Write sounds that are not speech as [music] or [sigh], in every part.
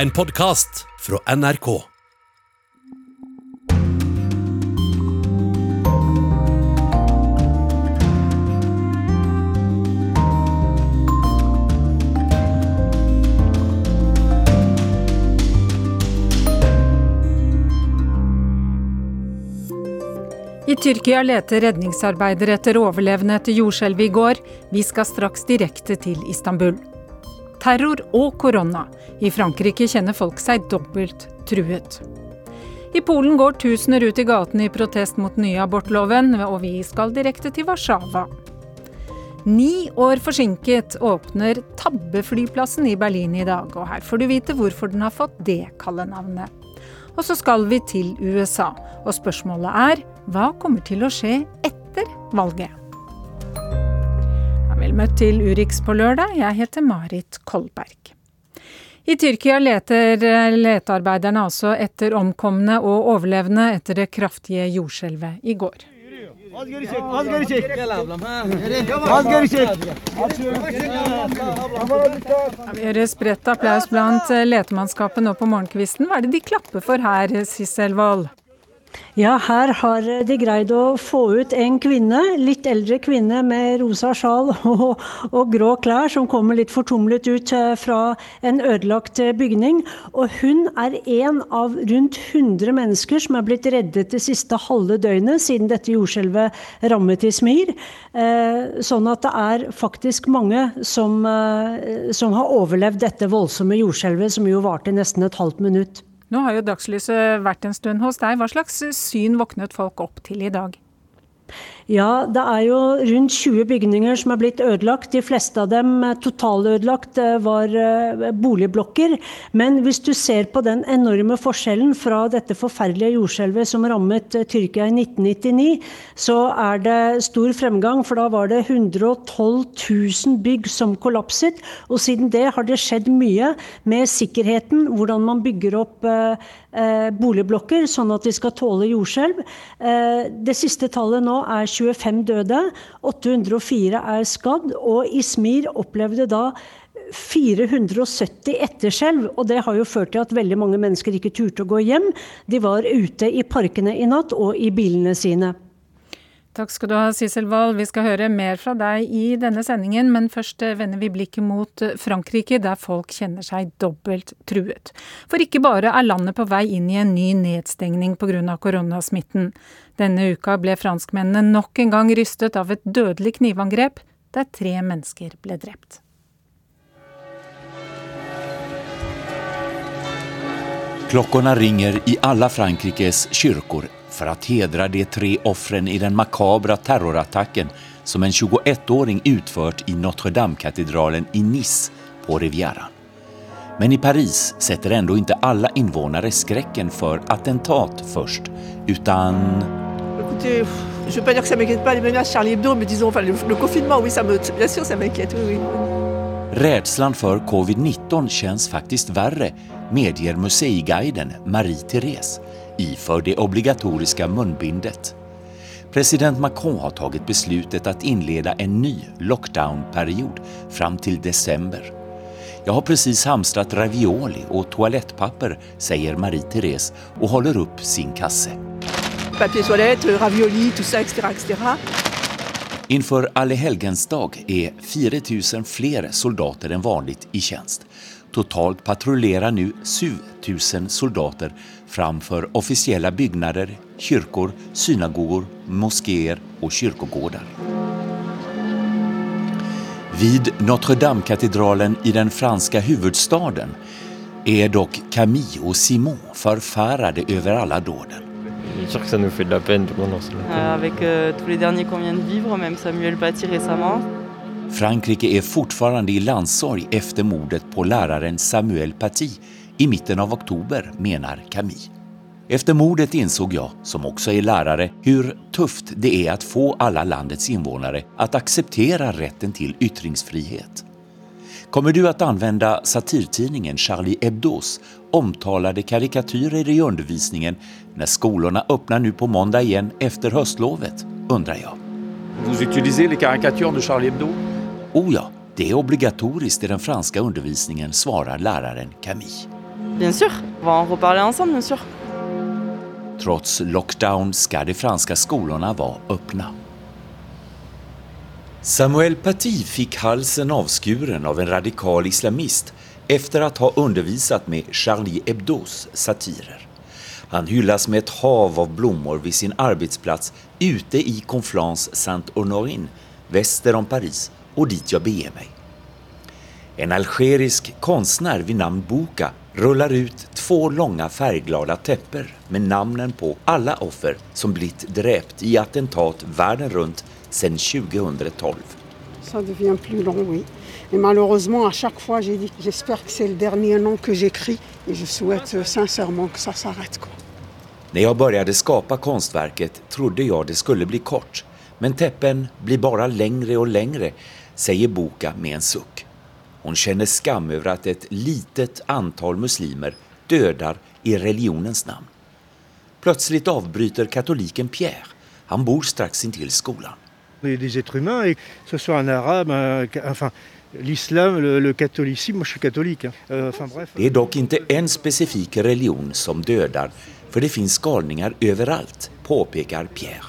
En podkast fra NRK. I Tyrkia leter redningsarbeidere etter overlevende etter jordskjelvet i går. Vi skal straks direkte til Istanbul. Terror og korona. I Frankrike kjenner folk seg dobbelt truet. I Polen går tusener ut i gatene i protest mot nye abortloven, og vi skal direkte til Warszawa. Ni år forsinket åpner Tabbeflyplassen i Berlin i dag, og her får du vite hvorfor den har fått det kallenavnet. Og så skal vi til USA, og spørsmålet er hva kommer til å skje etter valget? Vel møtt til Urix på lørdag, jeg heter Marit Kolberg. I Tyrkia leter letearbeiderne altså etter omkomne og overlevende etter det kraftige jordskjelvet i går. Vi hører spredt applaus blant letemannskapet nå på morgenkvisten. Hva er det de klapper for her, Sissel Wold? Ja, her har de greid å få ut en kvinne, litt eldre kvinne med rosa sjal [laughs] og, og grå klær, som kommer litt fortumlet ut eh, fra en ødelagt eh, bygning. Og hun er en av rundt 100 mennesker som er blitt reddet det siste halve døgnet siden dette jordskjelvet rammet i Smir. Eh, sånn at det er faktisk mange som, som har overlevd dette voldsomme jordskjelvet, som jo varte nesten et halvt minutt. Nå har jo dagslyset vært en stund hos deg. Hva slags syn våknet folk opp til i dag? Ja, det er jo rundt 20 bygninger som er blitt ødelagt. De fleste av dem totalødelagt eh, var eh, boligblokker. Men hvis du ser på den enorme forskjellen fra dette forferdelige jordskjelvet som rammet eh, Tyrkia i 1999, så er det stor fremgang. For da var det 112 000 bygg som kollapset. Og siden det har det skjedd mye med sikkerheten, hvordan man bygger opp boligblokker sånn at de skal tåle jordskjelv. Det siste tallet nå er 25 døde, 804 er skadd, og Ismir opplevde da 470 etterskjelv, og det har jo ført til at veldig mange mennesker ikke turte å gå hjem. De var ute i parkene i natt og i bilene sine. Takk skal du ha, Sissel Wold. Vi skal høre mer fra deg i denne sendingen, men først vender vi blikket mot Frankrike, der folk kjenner seg dobbelt truet. For ikke bare er landet på vei inn i en ny nedstengning pga. koronasmitten. Denne uka ble franskmennene nok en gang rystet av et dødelig knivangrep, der tre mennesker ble drept. Klockorna ringer i alle Frankrikes kyrkor for å hedre de tre ofrene i den makabre terrorattacken som en 21-åring utførte i Notre-Dame-katedralen i Nice på Rivieraen. Men i Paris setter ändå ikke alle invånare skrekken for attentat først, utan... Écoutez, je ne veux pas dire que ça m'inquiète pas les menaces Charlie Hebdo, mais disons, enfin, le, le confinement, oui, ça me, bien sûr, ça m'inquiète, oui, oui. Rädslan för covid-19 känns faktiskt värre, medger museiguiden Marie-Therese iför det obligatoriska munbindet. President Macron har tagit beslutet att inleda en ny lockdownperiod fram till december. Jag har precis hamstrat ravioli och toalettpapper, säger Marie-Therese och håller upp sin kasse. Papier toilette, ravioli, tout ça, etc. etc. Inför Allehelgensdag är 4 000 fler soldater än vanligt i tjänst. Totalt patrullerar nu 7 000 soldater framför officiella byggnader, kyrkor, synagogor, moskéer och kyrkogårdar. Vid Notre-Dame-katedralen i den franska huvudstaden är dock Camille och Simon förfärade över alla dåden. C'est sûr que ça nous fait de la peine. Euh, avec euh, tous les derniers qu'on vient de vivre, même Samuel Paty récemment. Frankrike är fortfarande i landssorg efter mordet på läraren Samuel Paty i mitten av oktober, menar Camille. Efter mordet insåg jag, som också är lärare, hur tufft det är att få alla landets invånare att acceptera rätten till yttringsfrihet. Kommer du att använda satirtidningen Charlie Hebdos omtalade karikatyrer i undervisningen när skolorna öppnar nu på måndag igen efter höstlovet, undrar jag. Vous utilisez les caricatures de Charlie Hebdo Oh ja, det är obligatoriskt i den franska undervisningen, svarar läraren Camille. Bien sûr, on va en reparler ensemble, bien sûr. Trots lockdown ska de franska skolorna vara öppna. Samuel Paty fick halsen avskuren av en radikal islamist efter att ha undervisat med Charlie Hebdos satirer. Han hyllas med ett hav av blommor vid sin arbetsplats ute i Conflans Saint-Honorin, väster om Paris och dit jag beger mig. En algerisk konstnär vid namn Boka rullar ut två långa färgglada täpper med namnen på alla offer som blivit dräpt i attentat världen runt sedan 2012. Ça devient plus long, oui. Et malheureusement, à chaque fois, j'espère que c'est le dernier nom que j'écris När jag började skapa konstverket trodde jag det skulle bli kort, men teppen blir bara längre och längre, säger Boka med en suck. Hon känner skam över att ett litet antal muslimer dödar i religionens namn. Plötsligt avbryter katoliken Pierre. Han bor strax intill skolan. Det är des êtres humains, et que ce soit un arabe, un- enfin l'islam, le, le catholicisme, moi je suis catholique. hein. Euh, bref. Det är dock inte en specifik religion som dödar, för det finns galningar överallt, påpekar Pierre.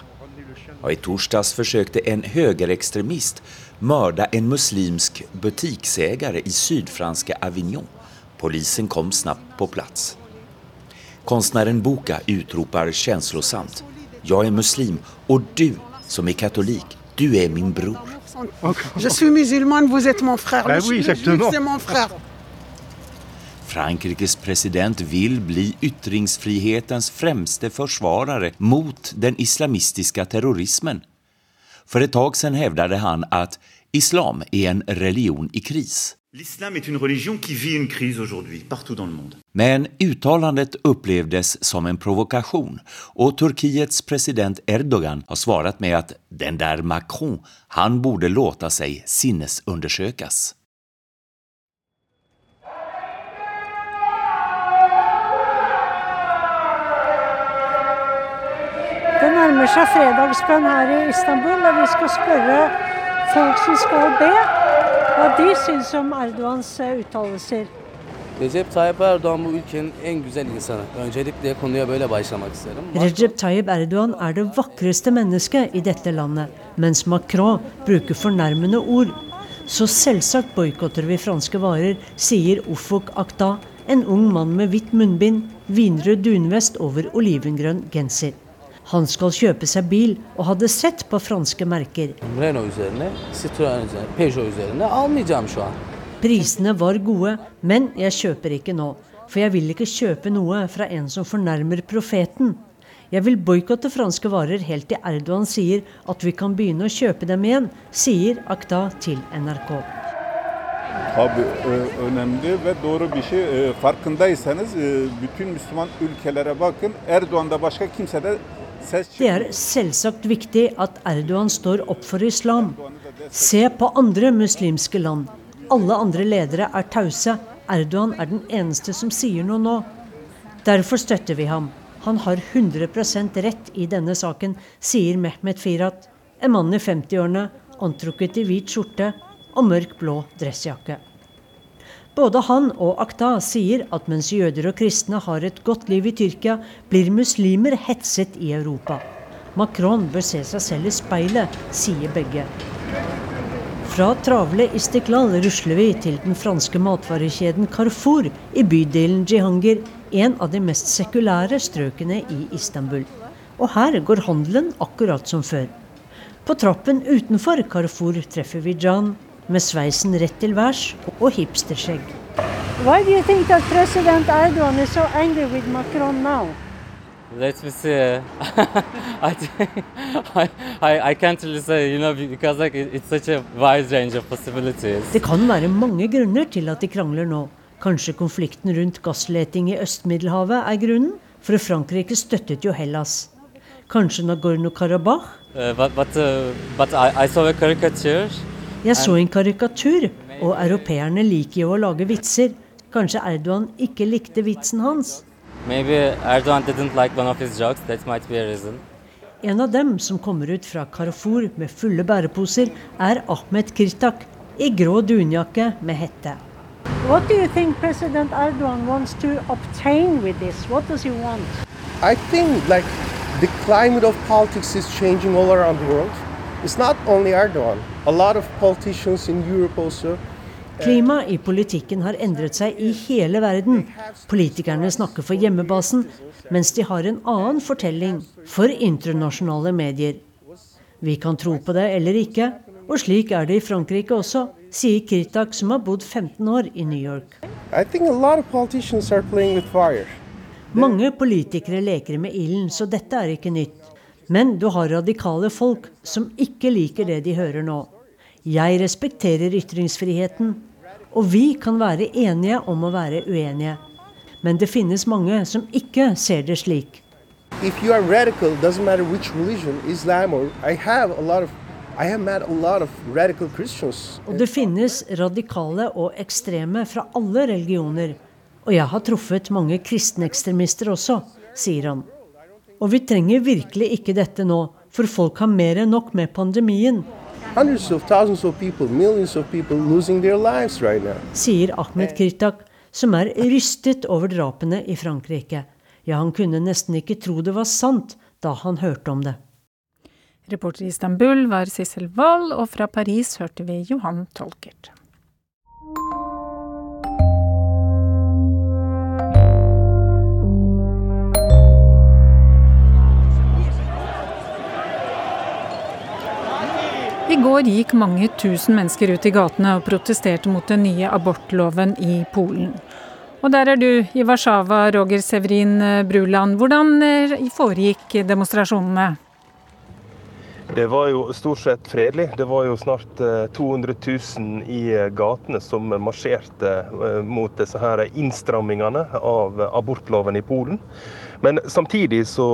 Och I torsdags försökte en högerextremist mörda en muslimsk butiksägare i sydfranska Avignon. Polisen kom snabbt på plats. Konstnären Boka utropar känslosamt. Jag är muslim och du som är katolik, du är min bror. Je suis musulmane, vous êtes mon frère. Ben oui, exactement. c'est mon frère. Frankrikes president vil bli yttringsfrihetens fremste forsvarare mot den islamistiske terrorismen. For et tak siden hevdet han at islam er en religion i kris. L'islam est une religion qui vit une crise aujourd'hui, partout dans le monde. Men uttalandet upplevdes som en provokation och Turkiets president Erdogan har svarat med att den där Macron, han borde låta sig sinnesundersökas. Det nærmer seg fredagsbön her i Istanbul, og vi skal spørre folk som skal be, hva de syns om Erdogans eh, uttalelser. Recep Tayyip Erdoğan bu ülkenin en güzel insanı. Öncelikle konuya böyle başlamak isterim. Recep Tayyip Erdogan er det vakreste mennesket i dette landet, mens Macron bruker fornærmende ord. Så selvsagt boikotter vi franske varer, sier Ufuk Akta, en ung mann med hvitt munnbind, vinrød dunvest over olivengrønn genser. Han skal kjøpe seg bil, og hadde sett på franske merker. Renault üzerine, Citroen üzerine, Peugeot üzerine almayacağım şu an. Prisene var gode, men jeg kjøper ikke nå. For jeg vil ikke kjøpe noe fra en som fornærmer profeten. Jeg vil boikotte franske varer helt til Erdogan sier at vi kan begynne å kjøpe dem igjen, sier Akta til NRK. Tabii ö- önemli ve doğru bir şey. Ö, Farkındaysanız bütün Müslüman ülkelere bakın. Erdoğan'da başka kimse de Det er selvsagt viktig at Erdogan står opp for islam. Se på andre muslimske land. Alle andre ledere er tause. Erdogan er den eneste som sier noe nå. Derfor støtter vi ham. Han har 100% rett i denne saken, sier Mehmet Firat, en mann i 50-årene, antrukket i hvit skjorte og mørk blå dressjakke. Både han og Akta sier at mens jøder og kristne har et godt liv i Tyrkia, blir muslimer hetset i Europa. Macron bør se seg selv i speilet, sier begge. Fra travle Istiklal rusler vi til den franske matvarekjeden Carrefour i bydelen Jihangir, en av de mest sekulære strøkene i Istanbul. Og her går handelen akkurat som før. På trappen utenfor Carrefour treffer vi Jan, med sveisen rett til værs og hipsterskjegg. Why do you think that President Erdogan is so angry with Macron now? Let me see. [laughs] I, think, I, I, I can't really say, you know, because like it, it's such a wide range of possibilities. Det kan være mange grunner til at de krangler nå. Kanskje konflikten rundt gassleting i Øst-Middelhavet er grunnen? For Frankrike støttet jo Hellas. Kanskje Nagorno-Karabakh? Uh, but but, uh, but I, I saw a caricature. Jeg så en karikatur, og europeerne liker jo å lage vitser. Kanskje Erdogan ikke likte vitsen hans? Maybe Erdogan didn't like one of his jokes. That might be a reason. En av dem som kommer ut fra Carrefour med fulle bæreposer, er Ahmed Kirtak i grå dunjakke med hette. What do you think President Erdogan wants to obtain with this? What does he want? I think like the climate of politics is changing all around the world. It's not only Erdogan. A lot of politicians in Europe also. Klimaet i politikken har endret seg i hele verden. Politikerne snakker for hjemmebasen, mens de har en annen fortelling for internasjonale medier. Vi kan tro på det eller ikke, og slik er det i Frankrike også, sier Kritak, som har bodd 15 år i New York. Mange politikere leker med ilden, så dette er ikke nytt. Men du har radikale folk som ikke liker det de hører nå. Jeg respekterer ytringsfriheten, og vi kan være enige om å være uenige. Men det finnes mange som ikke ser det slik. If you are radical, doesn't matter which religion, Islam or I have a lot of I have met a lot of radical Christians. Og det finnes radikale og ekstreme fra alle religioner. Og jeg har truffet mange kristne ekstremister også, sier han. Og vi trenger virkelig ikke dette nå, for folk har mer enn nok med pandemien. Sier Ahmed Kritak, som er rystet over drapene i Frankrike. Ja, han kunne nesten ikke tro det var sant da han hørte om det. Reporter i Istanbul var Sissel Wold, og fra Paris hørte vi Johan Tolkert. I går gikk mange tusen mennesker ut i gatene og protesterte mot den nye abortloven i Polen. Og der er du, i Warszawa, Roger Severin Bruland. Hvordan eh, foregikk demonstrasjonene? Det var jo stort sett fredelig. Det var jo snart 200 eh, 000 i eh, gatene som marsjerte mot disse her innstrammingene av abortloven i Polen. Men samtidig så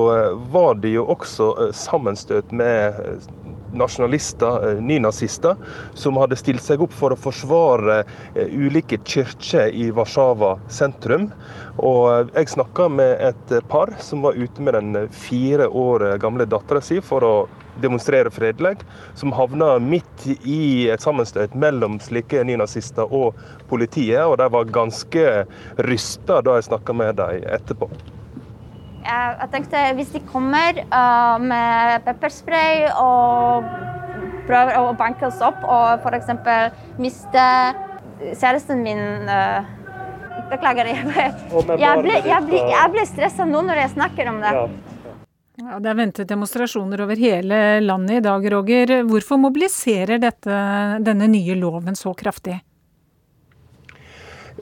var det jo også sammenstøt med nasjonalister, eh, nynazister, som hadde stilt seg opp for å forsvare eh, ulike kirker i Warszawa sentrum. Og eh, jeg snakka med et par som var ute med den fire år gamle dattera si for å demonstrere fredelig, som havna midt i et sammenstøt mellom slike nynazister og politiet. Og de var ganske rysta da jeg snakka med dem etterpå. Jeg tenkte hvis de kommer uh, med pepperspray og prøver å banke oss opp og f.eks. miste kjæresten min uh, Beklager. [laughs] Jeg ble, jeg ble, jeg ble, jeg ble stressa nå når jeg snakker om det. Ja, det er ventet demonstrasjoner over hele landet i dag, Roger. Hvorfor mobiliserer dette, denne nye loven så kraftig?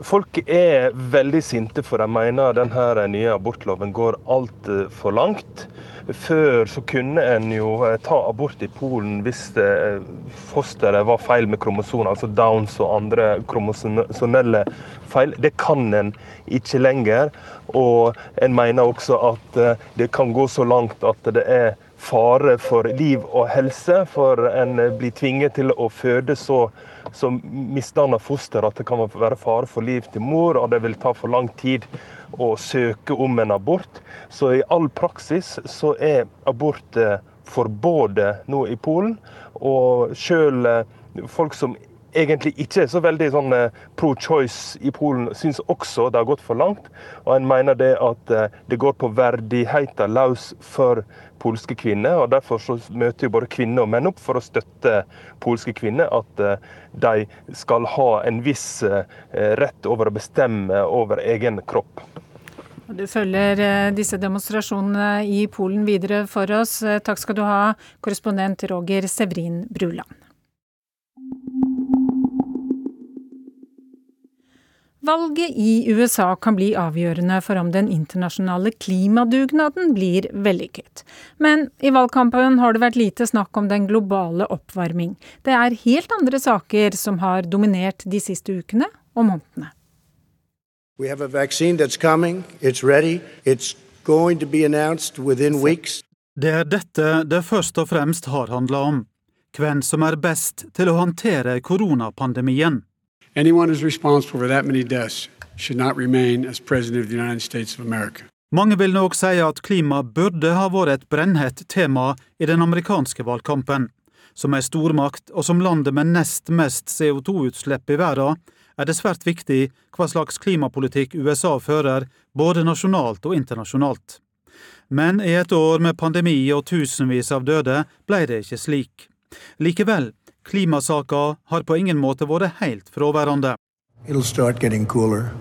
Folk er veldig sinte, for de mener denne nye abortloven går altfor langt. Før så kunne en jo eh, ta abort i Polen hvis eh, fosteret var feil med kromosoner, altså Downs og andre kromosonelle feil. Det kan en ikke lenger. Og en mener også at eh, det kan gå så langt at det er fare for liv og helse, for en blir tvinget til å føde så så misdanner foster at det kan være fare for liv til mor, og det vil ta for lang tid å søke om en abort. Så i all praksis så er abort eh, forbudt nå i Polen. Og sjøl eh, folk som egentlig ikke er så veldig sånn eh, pro-choice i Polen, syns også det har gått for langt. Og en mener det at det går på verdigheten løs for polske kvinner. og Derfor så møter jo både kvinner og menn opp for å støtte polske kvinner. At eh, de skal ha en viss eh, rett over å bestemme over egen kropp. Du følger eh, disse demonstrasjonene i Polen videre for oss. Takk skal du ha, korrespondent Roger Sevrin Bruland. Valget i USA kan bli avgjørende for om den internasjonale klimadugnaden blir vellykket. Men i valgkampen har det vært lite snakk om den globale oppvarming. Det er helt andre saker som har dominert de siste ukene og månedene. We have a vaccine that's coming. It's ready. It's going to be announced within weeks. Det er dette det først og fremst har handla om. Hvem som er best til å håndtere koronapandemien. Anyone who's responsible for that many deaths should not remain as president of the United States of America. Mange vil nok si at klima burde ha vært et brennhett tema i den amerikanske valgkampen. Som ei stormakt og som landet med nest mest CO2-utslipp i verden, er det svært viktig hva slags klimapolitikk USA fører, både nasjonalt og internasjonalt. Men i et år med pandemi og tusenvis av døde ble det ikke slik. Likevel, klimasaka har på ingen måte vært helt fraværende. It'll start getting cooler.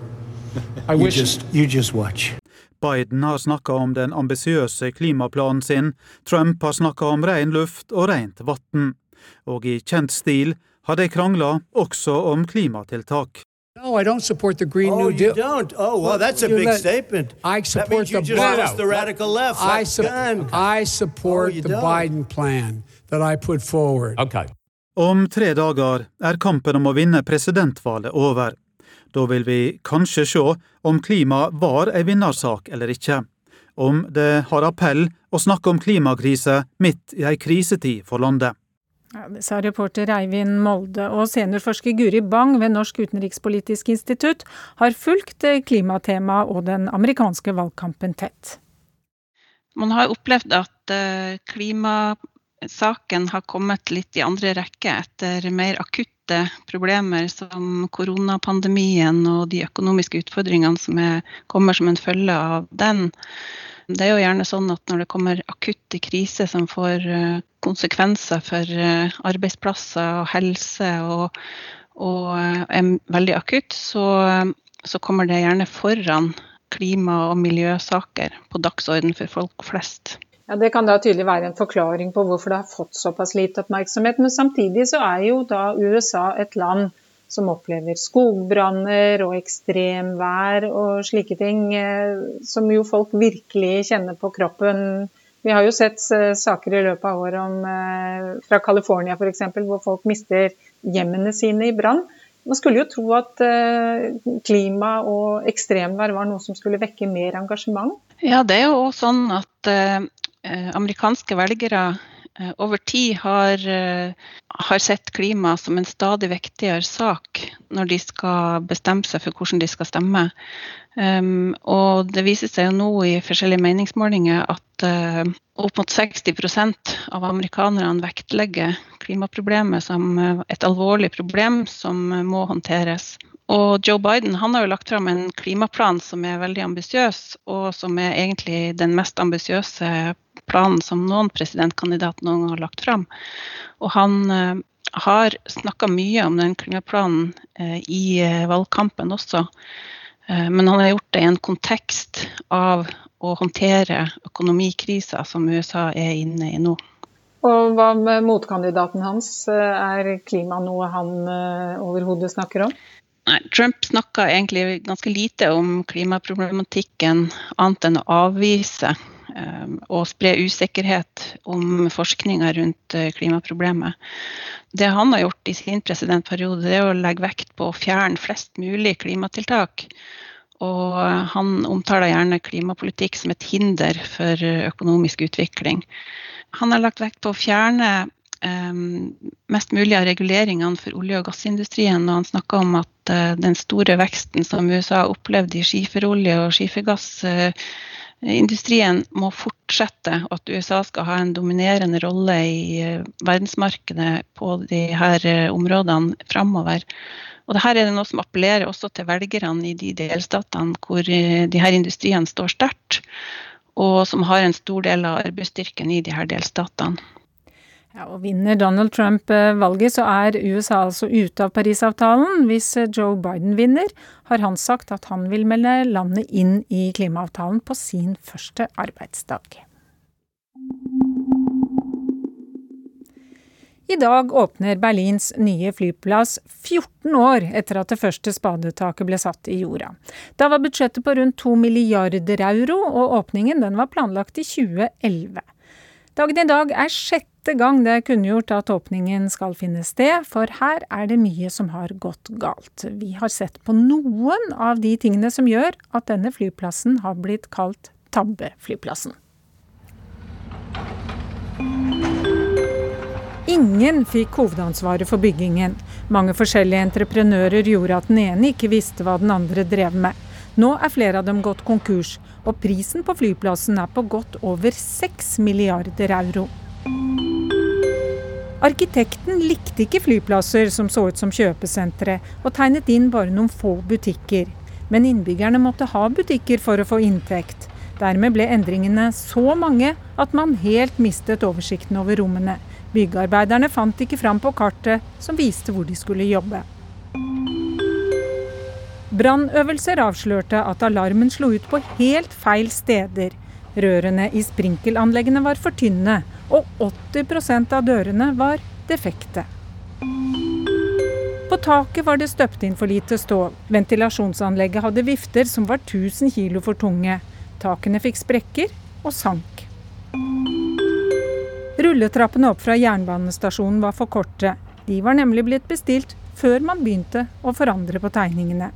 [laughs] You just, you just watch. Biden har snakka om den ambisiøse klimaplanen sin, Trump har snakka om ren luft og rent vann. Og i kjent stil har de krangla også om klimatiltak. No, I don't support the Green Oh, New you don't? Oh, well, that's a big let- statement. I That means you the just Biden. lost the radical left. I, su- I support Oh, the don't? Biden plan that I put forward. Okay. Om tre dager er kampen om å vinne presidentvalget over. Da vil vi kanskje se om klima var ei vinnersak eller ikke. Om det har appell å snakke om klimakrise midt i ei krisetid for landet. Ja, det sa reporter Eivind Molde, og seniorforsker Guri Bang ved Norsk utenrikspolitisk institutt har fulgt klimatemaet og den amerikanske valgkampen tett. Man har opplevd at eh, klimasaken har kommet litt i andre rekke etter mer akutte problemer som koronapandemien og de økonomiske utfordringene som er, kommer som en følge av den. Det er jo gjerne sånn at når det kommer akutte kriser som får eh, konsekvenser for eh, arbeidsplasser og helse og, og eh, er veldig akutt, så, så kommer det gjerne foran klima- og miljøsaker på dagsorden for folk flest. Ja, Det kan da tydelig være en forklaring på hvorfor det har fått såpass lite oppmerksomhet. Men samtidig så er jo da USA et land som opplever skogbranner og ekstremvær og slike ting, eh, som jo folk virkelig kjenner på kroppen. Vi har jo sett eh, saker i løpet av året om, eh, fra California f.eks., hvor folk mister hjemmene sine i brann. Man skulle jo tro at klima og ekstremvær var noe som skulle vekke mer engasjement. Ja, det er jo sånn at amerikanske velgere eh, over tid har, eh, har sett klima som en stadig viktigere sak når de skal bestemme seg for hvordan de skal stemme. Um, og det viser seg jo nå i forskjellige meningsmålinger at uh, opp mot 60% av amerikanerne vektlegger klimaproblemet som et alvorlig problem som må håndteres. Og Joe Biden han har jo lagt fram en klimaplan som er veldig ambisiøs, og som er egentlig den mest ambisiøse planen som noen presidentkandidat noen gang har lagt fram. Og han eh, har snakka mye om den klimaplanen eh, i eh, valgkampen også. Men han har gjort det i en kontekst av å håndtere økonomikrisa som USA er inne i nå. Og hva med motkandidaten hans? Er klima noe han overhodet snakker om? Nei, Trump snakka egentlig ganske lite om klimaproblematikken, annet enn å avvise og spre usikkerhet om forskninga rundt eh, klimaproblemet. Det han har gjort i sin presidentperiode, det er å legge vekt på å fjerne flest mulig klimatiltak. Og han omtaler gjerne klimapolitikk som et hinder for økonomisk utvikling. Han har lagt vekt på å fjerne eh, mest mulig av reguleringene for olje- og gassindustrien. Og han snakka om at eh, den store veksten som USA har opplevd i skiferolje og skifergassindustrien må fortsette, og at USA skal ha en dominerende rolle i eh, verdensmarkedet på de her eh, områdene framover. Og dette er noe som appellerer også til velgerne i de delstatene hvor eh, de her industriene står sterkt, og som har en stor del av arbeidsstyrken i de her delstatene. Ja, og Vinner Donald Trump eh, valget, så er USA altså ute av Parisavtalen. Hvis eh, Joe Biden vinner, har han sagt at han vil melde landet inn i klimaavtalen på sin første arbeidsdag. I dag åpner Berlins nye flyplass 14 år etter at det første spadetaket ble satt i jorda. Da var budsjettet på rundt 2 milliarder euro, og åpningen var planlagt i 2011. Dagen i dag er sjette gang det er kunngjort at åpningen skal finne sted, for her er det mye som har gått galt. Vi har sett på noen av de tingene som gjør at denne flyplassen har blitt kalt tabbeflyplassen. Ingen fikk hovedansvaret for byggingen. Mange forskjellige entreprenører gjorde at den ene ikke visste hva den andre drev med. Nå er flere av dem gått konkurs, og prisen på flyplassen er på godt over 6 milliarder euro. Arkitekten likte ikke flyplasser som så ut som kjøpesentre, og tegnet inn bare noen få butikker. Men innbyggerne måtte ha butikker for å få inntekt. Dermed ble endringene så mange at man helt mistet oversikten over rommene. Byggearbeiderne fant ikke fram på kartet som viste hvor de skulle jobbe. Brannøvelser avslørte at alarmen slo ut på helt feil steder. Rørene i sprinkelanleggene var for tynne, og 80% av dørene var defekte. På taket var det støpt inn for lite stål. Ventilasjonsanlegget hadde vifter som var 1000 kg for tunge. Takene fikk sprekker og sank. Rulletrappene opp fra jernbanestasjonen var for korte. De var nemlig blitt bestilt før man begynte å forandre på tegningene.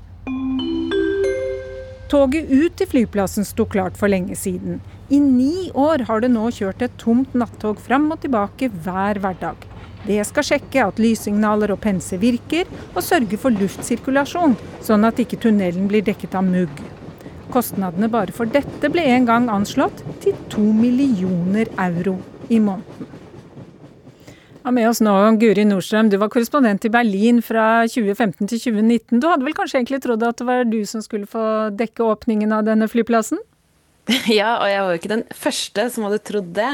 Toget ut til flyplassen sto klart for lenge siden. I ni år har det nå kjørt et tomt nattog fram og tilbake hver hverdag. Det skal sjekke at lyssignaler og penser virker, og sørge for luftsirkulasjon, sånn at ikke tunnelen blir dekket av mugg. Kostnadene bare for dette ble en gang anslått til to millioner euro i måneden. Ja, med oss nå, Guri Nordstrøm, du var korrespondent i Berlin fra 2015 til 2019. Du hadde vel kanskje egentlig trodd at det var du som skulle få dekke åpningen av denne flyplassen? [laughs] Ja, og jeg var jo ikke den første som hadde trodd det.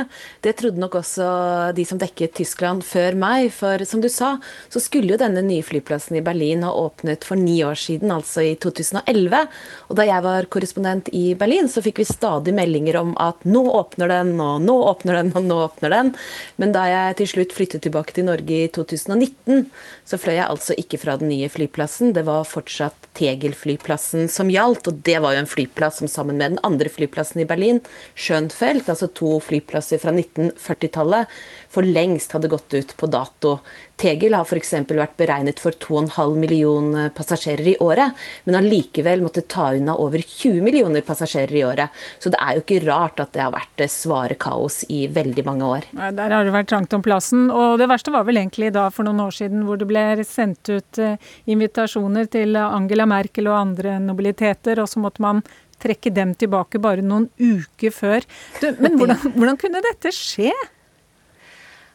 Det trodde nok også de som dekket Tyskland før meg. For som du sa, så skulle jo denne nye flyplassen i Berlin ha åpnet for ni år siden, altså i 2011. Og da jeg var korrespondent i Berlin, så fikk vi stadig meldinger om at nå åpner den, og nå åpner den, og nå åpner den. Men da jeg til slutt flyttet tilbake til Norge i 2019, så fløy jeg altså ikke fra den nye flyplassen. Det var fortsatt Tegel-flyplassen som gjaldt, og det var jo en flyplass som sammen med den andre flyplassen i Berlin, Schönfeld, altså to flyplasser fra 1940-tallet, for lengst hadde gått ut på dato. Tegel har f.eks. vært beregnet for 2,5 millioner passasjerer i året, men har likevel måttet ta unna over 20 millioner passasjerer i året. Så det er jo ikke rart at det har vært svare kaos i veldig mange år. Der har det vært trangt om plassen. Og det verste var vel egentlig da for noen år siden hvor det ble sendt ut eh, invitasjoner til Angela Merkel og andre nobiliteter, og så måtte man trekke dem tilbake bare noen uker før. Du, men hvordan, [laughs] hvordan kunne dette skje?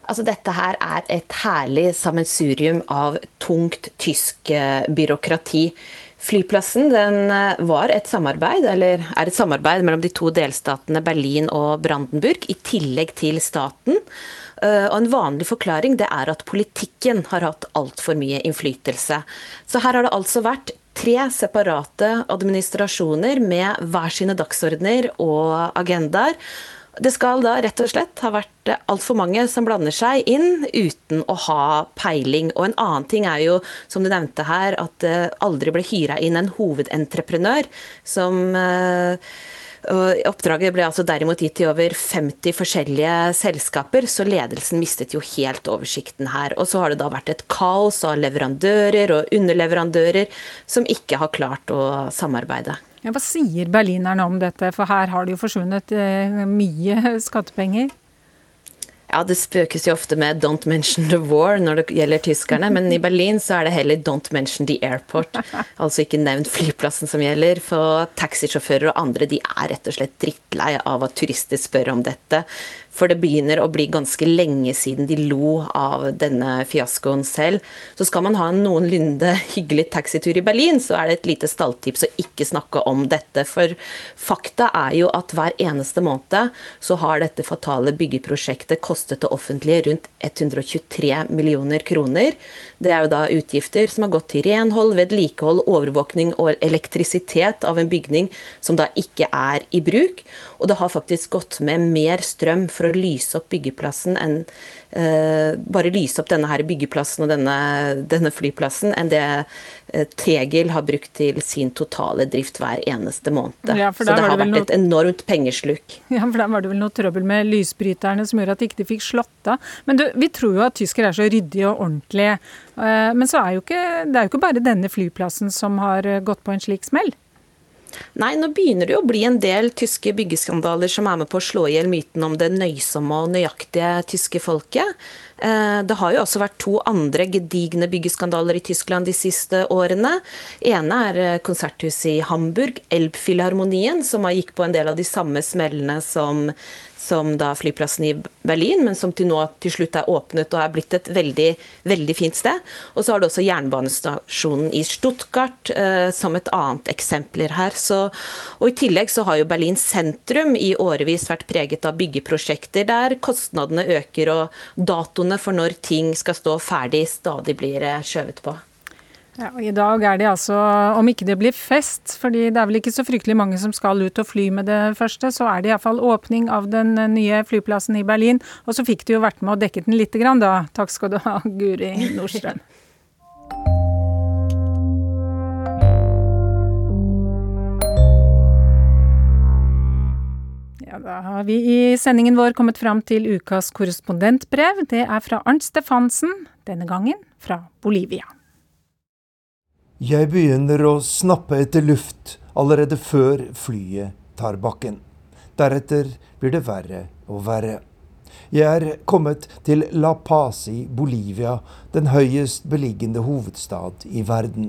Altså, dette her er et herlig sammensurium av tungt tysk eh, byråkrati. Flyplassen den eh, var et samarbeid, eller er et samarbeid mellom de to delstatene Berlin og Brandenburg, i tillegg til staten. Eh, og En vanlig forklaring det er at politikken har hatt altfor mye innflytelse. Så her har det altså vært tre separate administrasjoner med hver sine dagsordener og agendaer. Det skal da rett og slett ha vært altfor mange som blander seg inn uten å ha peiling. Og en annen ting er jo, som du nevnte her, at det aldri ble hyra inn en hovedentreprenør som eh, Oppdraget ble altså derimot gitt til over 50 forskjellige selskaper, så ledelsen mistet jo helt oversikten her. Og så har det da vært et kaos av leverandører og underleverandører som ikke har klart å samarbeide. Ja, hva sier berlinerne om dette, for her har det jo forsvunnet eh, mye [laughs] skattepenger? Ja, Det spøkes jo ofte med 'don't mention the war' når det gjelder tyskerne, men i Berlin så er det heller 'don't mention the airport'. Altså ikke nevnt flyplassen som gjelder. For taxisjåfører og andre de er rett og slett drittlei av at turister spør om dette. For det begynner å bli ganske lenge siden de lo av denne fiaskoen selv. Så skal man ha en noenlunde hyggelig taxitur i Berlin, så er det et lite stalltips å ikke snakke om dette. For fakta er jo at hver eneste måned så har dette fatale byggeprosjektet kostet det offentlige rundt 123 millioner kroner. Det er jo da utgifter som har gått til renhold, vedlikehold, overvåkning og elektrisitet av en bygning som da ikke er i bruk. Og det har faktisk gått med mer strøm for å lyse opp byggeplassen enn uh, bare lyse opp denne her byggeplassen og denne, denne flyplassen, enn det Tegel har brukt til sin totale drift hver eneste måned. Ja, Så det har vært noe... et enormt pengesluk. Ja, for da var det vel noe trøbbel med lysbryterne som gjorde at de ikke fikk slått av. Men du, vi tror jo at tyskere er så ryddige og ordentlige. Uh, men så er jo ikke, det er jo ikke bare denne flyplassen som har gått på en slik smell. Nei, nå begynner det å bli en del tyske byggeskandaler som er med på å slå i hjel myten om det nøysomme og nøyaktige tyske folket. Eh, det har jo også vært to andre gedigne byggeskandaler i Tyskland de siste årene. ene er eh, konserthuset i Hamburg, Elbphilharmonien, som gikk på en del av de samme smellene som som da flyplassen i Berlin, men som til nå til slutt er åpnet og er blitt et veldig, veldig fint sted. Og så har du også jernbanestasjonen i Stuttgart eh, som et annet eksempler her. Så, og I tillegg så har jo Berlin sentrum i årevis vært preget av byggeprosjekter der kostnadene øker og datoene for når ting skal stå ferdig stadig blir eh, skjøvet på. Ja, og I dag er det altså, om ikke det blir fest, fordi det er vel ikke så fryktelig mange som skal ut og fly med det første, så er det iallfall åpning av den nye flyplassen i Berlin. Og så fikk du jo vært med og dekket den lite grann, da. Takk skal du ha, [laughs] Guri Nordstrøm. Ja, da har vi i sendingen vår kommet fram til ukas korrespondentbrev. Det er fra Arnt Stefansen, denne gangen fra Bolivia. Jeg begynner å snappe etter luft allerede før flyet tar bakken. Deretter blir det verre og verre. Jeg er kommet til La Paz i Bolivia, den høyest beliggende hovedstad i verden.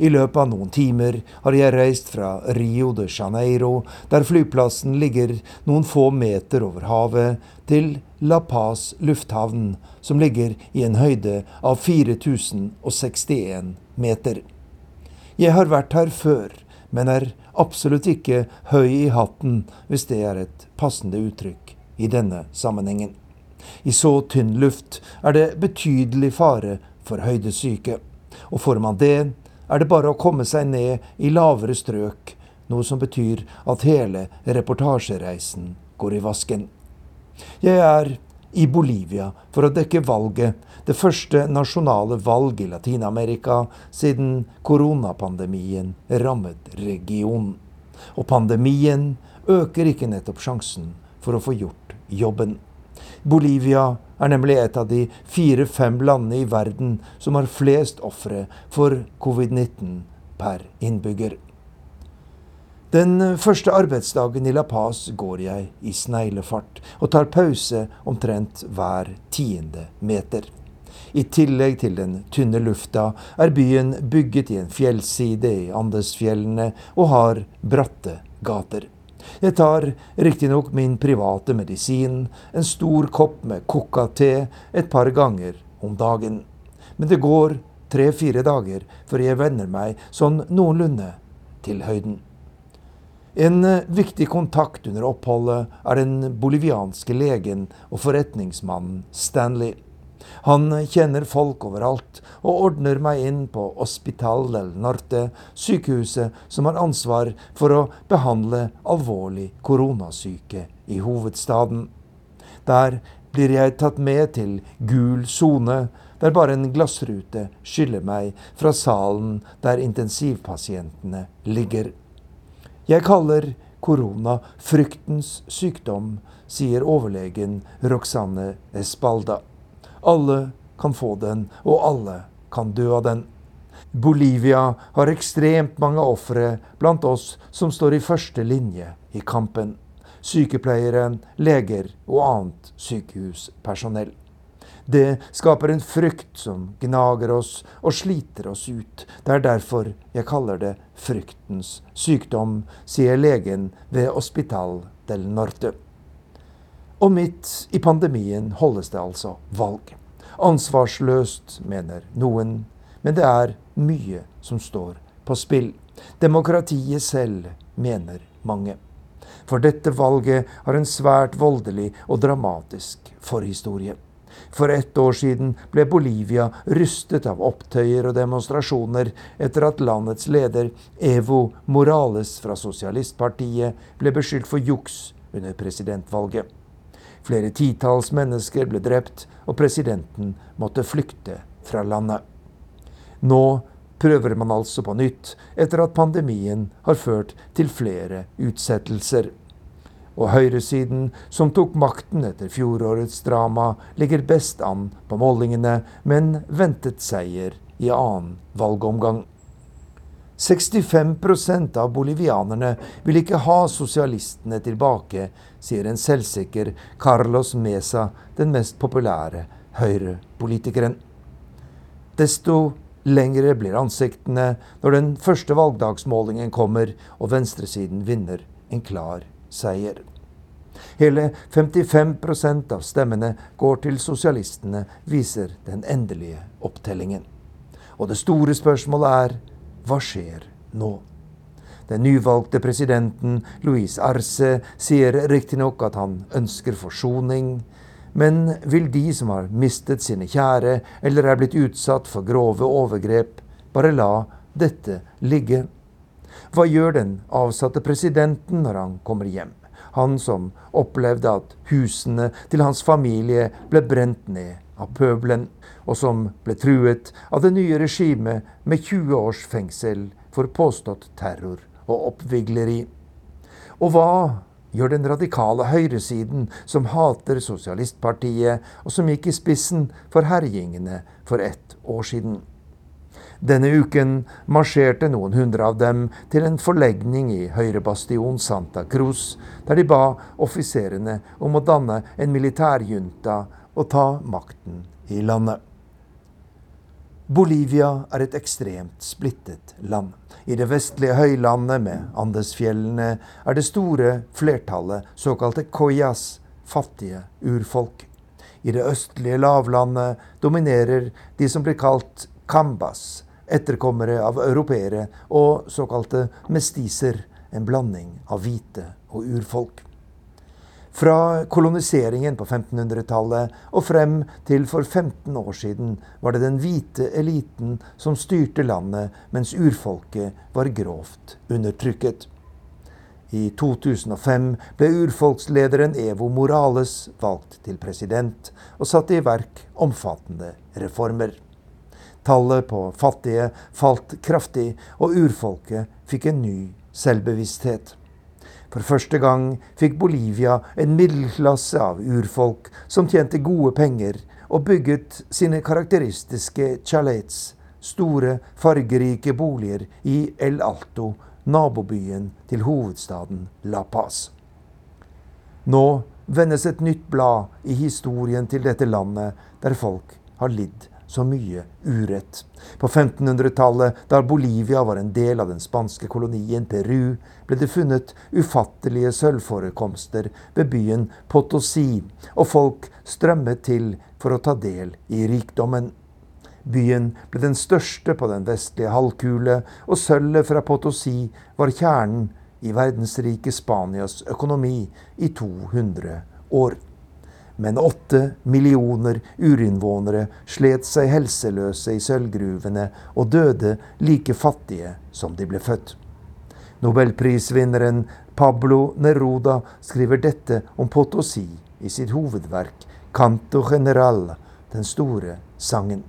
I løpet av noen timer har jeg reist fra Rio de Janeiro, der flyplassen ligger noen få meter over havet, til La Paz lufthavn, som ligger i en høyde av 4061 meter. Jeg har vært her før, men er absolutt ikke høy i hatten, hvis det er et passende uttrykk i denne sammenhengen. I så tynn luft er det betydelig fare for høydesyke. Og får man det, er det bare å komme seg ned i lavere strøk, noe som betyr at hele reportasjereisen går i vasken. Jeg er i Bolivia for å dekke valget, det første nasjonale valg i Latin-Amerika siden koronapandemien rammet regionen. Og pandemien øker ikke nettopp sjansen for å få gjort jobben. Bolivia er nemlig et av de fire-fem landene i verden som har flest ofre for covid-19 per innbygger. Den første arbeidsdagen i La Paz går jeg i sneglefart og tar pause omtrent hver tiende meter. I tillegg til den tynne lufta er byen bygget i en fjellside i Andesfjellene og har bratte gater. Jeg tar riktignok min private medisin, en stor kopp med coca-te, et par ganger om dagen. Men det går tre-fire dager før jeg venner meg sånn noenlunde til høyden. En eh, viktig kontakt under oppholdet er den bolivianske legen og forretningsmannen Stanley. Han kjenner folk overalt og ordner meg inn på Hospital del Norte, sykehuset som har ansvar for å behandle alvorlig koronasyke i hovedstaden. Der blir jeg tatt med til gul sone, der bare en glassrute skiller meg fra salen der intensivpasientene ligger. Jeg kaller korona fryktens sykdom, sier overlegen Roxanne Espalda. Alle kan få den, og alle kan dø av den. Bolivia har ekstremt mange ofre blant oss som står i første linje i kampen. Sykepleiere, leger og annet sykehuspersonell. Det skaper en frykt som gnager oss og sliter oss ut. Det er derfor jeg kaller det fryktens sykdom, sier legen ved Hospital del Norte. Og midt i pandemien holdes det altså valg. Ansvarsløst, mener noen, men det er mye som står på spill. Demokratiet selv, mener mange. For dette valget har en svært voldelig og dramatisk forhistorie. For ett år siden ble Bolivia rystet av opptøyer og demonstrasjoner etter at landets leder Evo Morales fra Sosialistpartiet ble beskyldt for juks under presidentvalget. Flere titalls mennesker ble drept, og presidenten måtte flykte fra landet. Nå prøver man altså på nytt, etter at pandemien har ført til flere utsettelser og høyresiden, som tok makten etter fjorårets drama, ligger best an på målingene, men ventet seier i annen valgomgang. 65% av bolivianerne vil ikke ha sosialistene tilbake, sier en selvsikker Carlos Mesa, den mest populære høyrepolitikeren. Desto lengre blir ansiktene når den første valgdagsmålingen kommer og venstresiden vinner en klar seier. Hele 55% av stemmene går til sosialistene, viser den endelige opptellingen. Og det store spørsmålet er hva skjer nå? Den nyvalgte presidenten Luis Arce sier riktignok at han ønsker forsoning, men vil de som har mistet sine kjære eller er blitt utsatt for grove overgrep, bare la dette ligge? Hva gjør den avsatte presidenten når han kommer hjem? Han som opplevde at husene til hans familie ble brent ned av pøbelen, og som ble truet av det nye regimet med 20 års fengsel for påstått terror og oppvigleri. Og hva gjør den radikale høyresiden, som hater sosialistpartiet, og som gikk i spissen for herjingene for ett år siden? Denne uken marsjerte noen hundre av dem til en forlegning i høyrebastion Santa Cruz, der de ba offiserene om å danne en militærjunta og ta makten i landet. Bolivia er et ekstremt splittet land. I det vestlige høylandet med Andesfjellene er det store flertallet såkalte coyas, fattige urfolk. I det østlige lavlandet dominerer de som blir kalt cambas, etterkommere av europeere og såkalte mestiser, en blanding av hvite og urfolk. Fra koloniseringen på 1500-tallet og frem til for 15 år siden var det den hvite eliten som styrte landet, mens urfolket var grovt undertrykket. I 2005 ble urfolkslederen Evo Morales valgt til president og satte i verk omfattende reformer. Tallet på fattige falt kraftig, og urfolket fikk en ny selvbevissthet. For første gang fikk Bolivia en middelklasse av urfolk som tjente gode penger og bygget sine karakteristiske chalets, store, fargerike boliger i El Alto, nabobyen til hovedstaden La Paz. Nå vendes et nytt blad i historien til dette landet, der folk har lidd så mye urett. På 1500-tallet, da Bolivia var en del av den spanske kolonien Peru, ble det funnet ufattelige sølvforekomster ved byen Potosi, og folk strømmet til for å ta del i rikdommen. Byen ble den største på den vestlige halvkule, og sølvet fra Potosi var kjernen i verdensrike Spanias økonomi i 200 år men åtte millioner urinnvånere slet seg helseløse i sølvgruvene og døde like fattige som de ble født. Nobelprisvinneren Pablo Neruda skriver dette om Potosi i sitt hovedverk Canto General, den store sangen.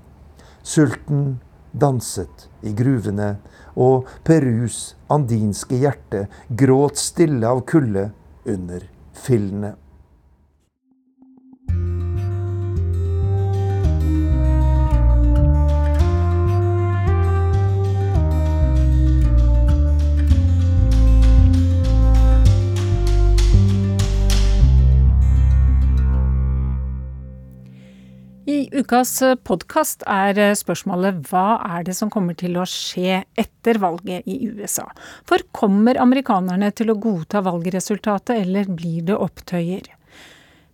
Sulten danset i gruvene, og Perus andinske hjerte gråt stille av kulde under fillene. I ukas podkast er spørsmålet hva er det som kommer til å skje etter valget i USA? For kommer amerikanerne til å godta valgresultatet, eller blir det opptøyer?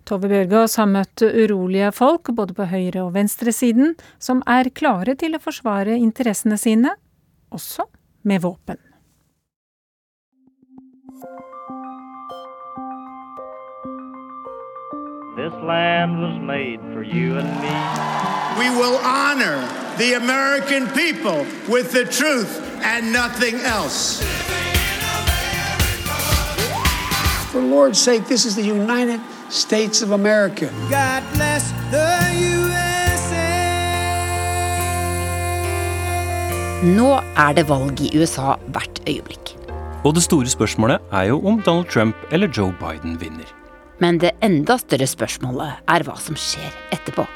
Tove Bjørgaas har møtt urolige folk, både på høyre- og venstresiden, som er klare til å forsvare interessene sine, også med våpen. This land was made for you and me. We will honor the American people with the truth and nothing else. For Lord's sake, this is the United States of America. God bless the USA. Nå er det valg i USA hvert øyeblikk. Og det store spørsmålet er jo om Donald Trump eller Joe Biden vinner. Men det enda større spørsmålet er hva som skjer etterpå.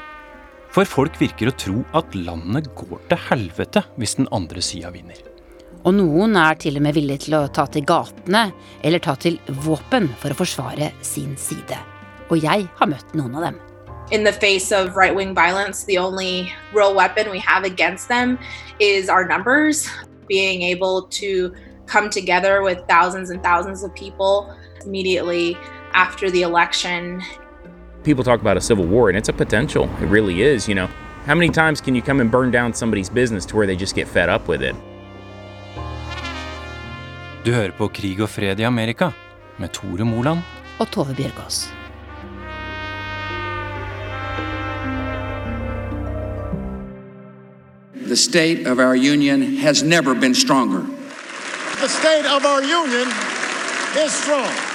For folk virker å tro at landet går til helvete hvis den andre sida vinner. Og noen er til og med villige til å ta til gatene eller ta til våpen for å forsvare sin side. Og jeg har møtt noen av dem. in the face of right wing violence, the only real weapon we have against them is our numbers. Being able to come together with thousands and thousands of people immediately after the election. People talk about a civil war, and it's a potential. It really is, you know. How many times can you come and burn down somebody's business to where they just get fed up with it? Du hører på Krig og fred i Amerika med Tore Moland og Tove Bjørgaas. The state of our union has never been stronger. The state of our union is strong.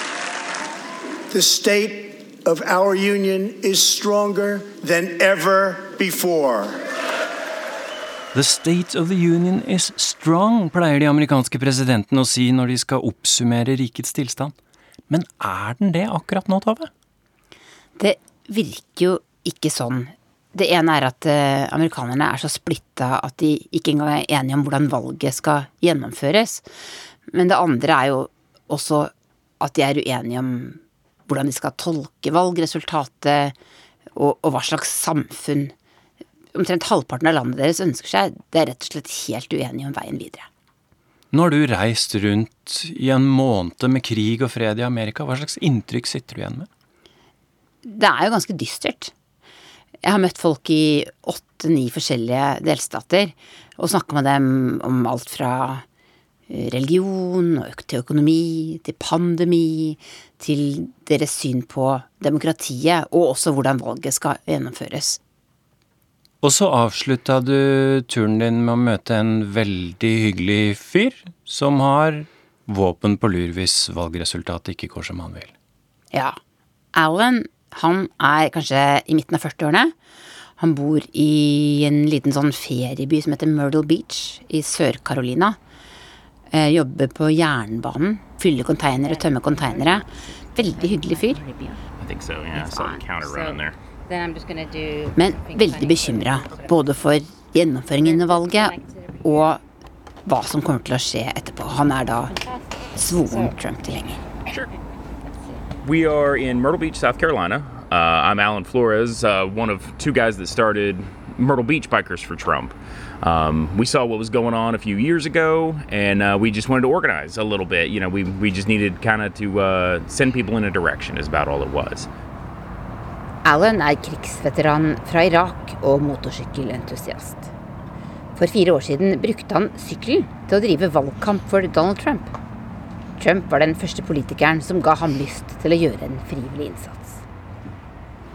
The state of our union is stronger than ever before. The state of the union is strong, pleier de amerikanske presidentene å si når de skal oppsummere rikets tilstand. Men er den det akkurat nå, Tove? Det virker jo ikke sånn. Det ene er at eh, amerikanerne er så splitta at de ikke engang er enige om hvordan valget skal gjennomføres. Men det andre er jo også at de er uenige om hvordan de skal tolke valgresultatet, og, og hva slags samfunn omtrent halvparten av landet deres ønsker seg. Det er rett og slett helt uenige om veien videre. Nå har du reist rundt i en måned med krig og fred i Amerika. Hva slags inntrykk sitter du igjen med? Det er jo ganske dystert. Jeg har møtt folk i åtte-ni forskjellige delstater og snakka med dem om alt fra religion til økonomi, til pandemi, til deres syn på demokratiet, og også hvordan valget skal gjennomføres. Og så avslutta du turen din med å møte en veldig hyggelig fyr som har våpen på lur hvis valgresultatet ikke går som han vil. Ja. Alan, han er kanskje i midten av 40-årene. Han bor i en liten sånn ferieby som heter Myrtle Beach i Sør-Carolina. Eh, jobber på jernbanen. Fyller konteinere, tømmer konteinere. Veldig hyggelig fyr. So, yeah. Men veldig bekymra både for gjennomføringen av valget og hva som kommer til å skje etterpå. Han er da svoren Trump-tilhenger. We are in Myrtle Beach, South Carolina. Uh, I'm Alan Flores, uh, one of two guys that started Myrtle Beach Bikers for Trump. Um, we saw what was going on a few years ago, and uh, we just wanted to organize a little bit. You know, we, we just needed kind of to uh, send people in a direction, is about all it was. Alan er krigsveteran fra Irak og motorsykkelentusiast. For fire år siden brukte han sykkelen til å drive valgkamp for Donald Trump. Trump var den første politikeren som ga ham lyst til å gjøre en frivillig innsats.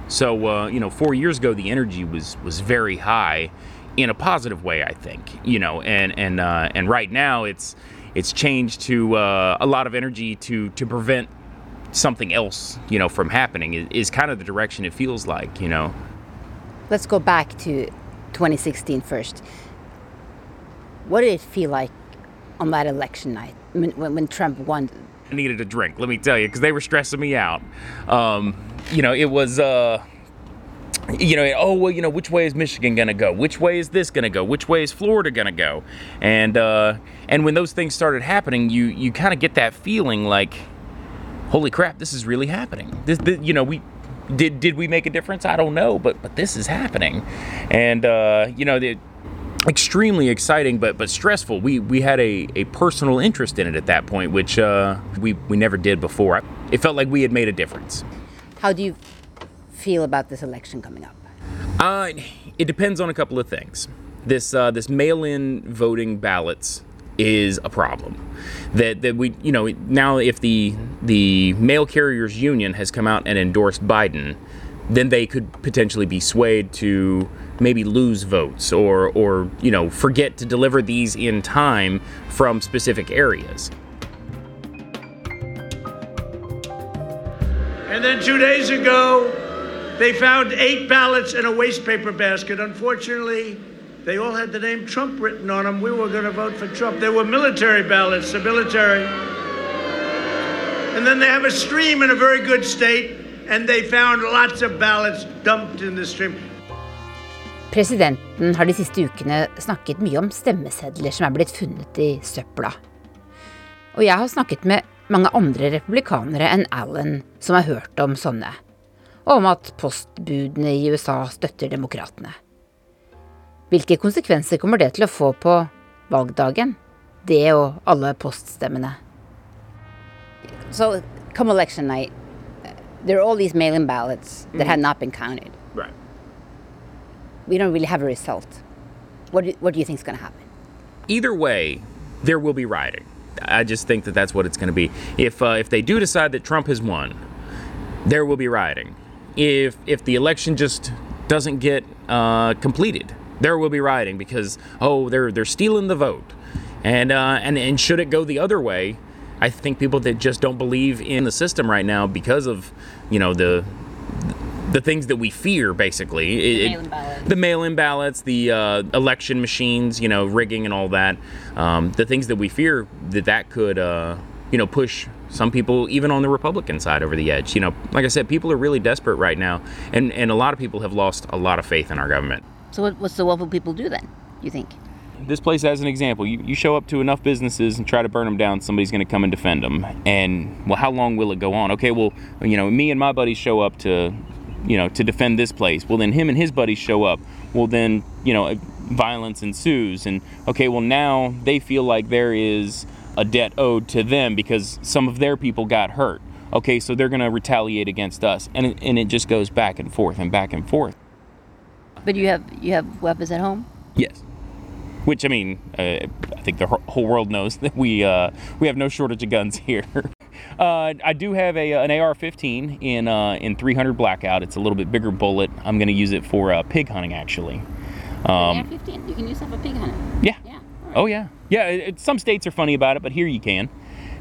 So, uh, you know, four years ago, the energy was was very high, in a positive way, I think. You know, and and uh, and right now, it's it's changed to uh, a lot of energy to to prevent something else, you know, from happening. Is, is kind of the direction it feels like. You know. Let's go back to 2016 first. What did it feel like on that election night when, when, when Trump won? I needed a drink, let me tell you, because they were stressing me out. Um, you know, it was, uh, you know, oh, well, you know, which way is Michigan to go? Which way is this to go? Which way is Florida to go? And, uh, and when those things started happening, you, you kind of get that feeling like, holy crap, this is really happening. This, this, you know, we, did, did we make a difference? I don't know, but, but this is happening. And, uh, you know, the, extremely exciting but but stressful. We we had a, a personal interest in it at that point, which uh, we we never did before. It felt like we had made a difference. How do you feel about this election coming up? Uh, it depends on a couple of things. This uh, this mail-in voting ballots is a problem. That that we you know now if the the mail carriers union has come out and endorsed Biden, then they could potentially be swayed to maybe lose votes or or you know forget to deliver these in time from specific areas. And then two days ago, they found eight ballots in a waste paper basket. Unfortunately, they all had the name Trump written on them. We were going to vote for Trump. They were military ballots, the military. And then they have a stream in a very good state, and they found lots of ballots dumped in the stream. Presidenten har de siste ukene snakket mye om stemmesedler som er blitt funnet i søpla. Og jeg har snakket med mange andre republikanere enn Allen som har hørt om sånne. og om at postbudene i USA støtter demokratene. Hvilke konsekvenser kommer det til å få på valgdagen, det og alle poststemmene? So, come election night, there are all these mail-in ballots that had not been counted. We don't really have a result. What do, what do you think is going to happen? Either way, there will be rioting. I just think that that's what it's going to be. If uh, if they do decide that Trump has won, there will be rioting. If if the election just doesn't get uh, completed, there will be rioting because oh they're they're stealing the vote, and uh, and and should it go the other way, I think people that just don't believe in the system right now because of you know the the things that we fear basically. It- it- the mail-in ballots the uh, election machines you know rigging and all that. Um, the things that we fear that that could uh, you know push some people even on the republican side over the edge. You know like i said people are really desperate right now and and a lot of people have lost a lot of faith in our government. So what, what's the what will people do then, you think? this place as an example you, you show up to enough businesses and try to burn them down somebody's going to come and defend them and well how long will it go on? Okay well you know me and my buddies show up to you know to defend this place well then him and his buddies show up well then you know violence ensues and okay well now they feel like there is a debt owed to them because some of their people got hurt okay so they're going to retaliate against us and it, and it just goes back and forth and back and forth But you have you have weapons at home? Yes. Which I mean, uh, I think the whole world knows [laughs] that we uh, we have no shortage of guns here. [laughs] uh, I do have a an AR-15 in uh, in 300 blackout. It's a little bit bigger bullet. I'm going to use it for uh, pig hunting actually. Um, AR-15, you can use that for pig hunting. yeah. Yeah. Oh yeah. Yeah. It, it- some states are funny about it, but here you can.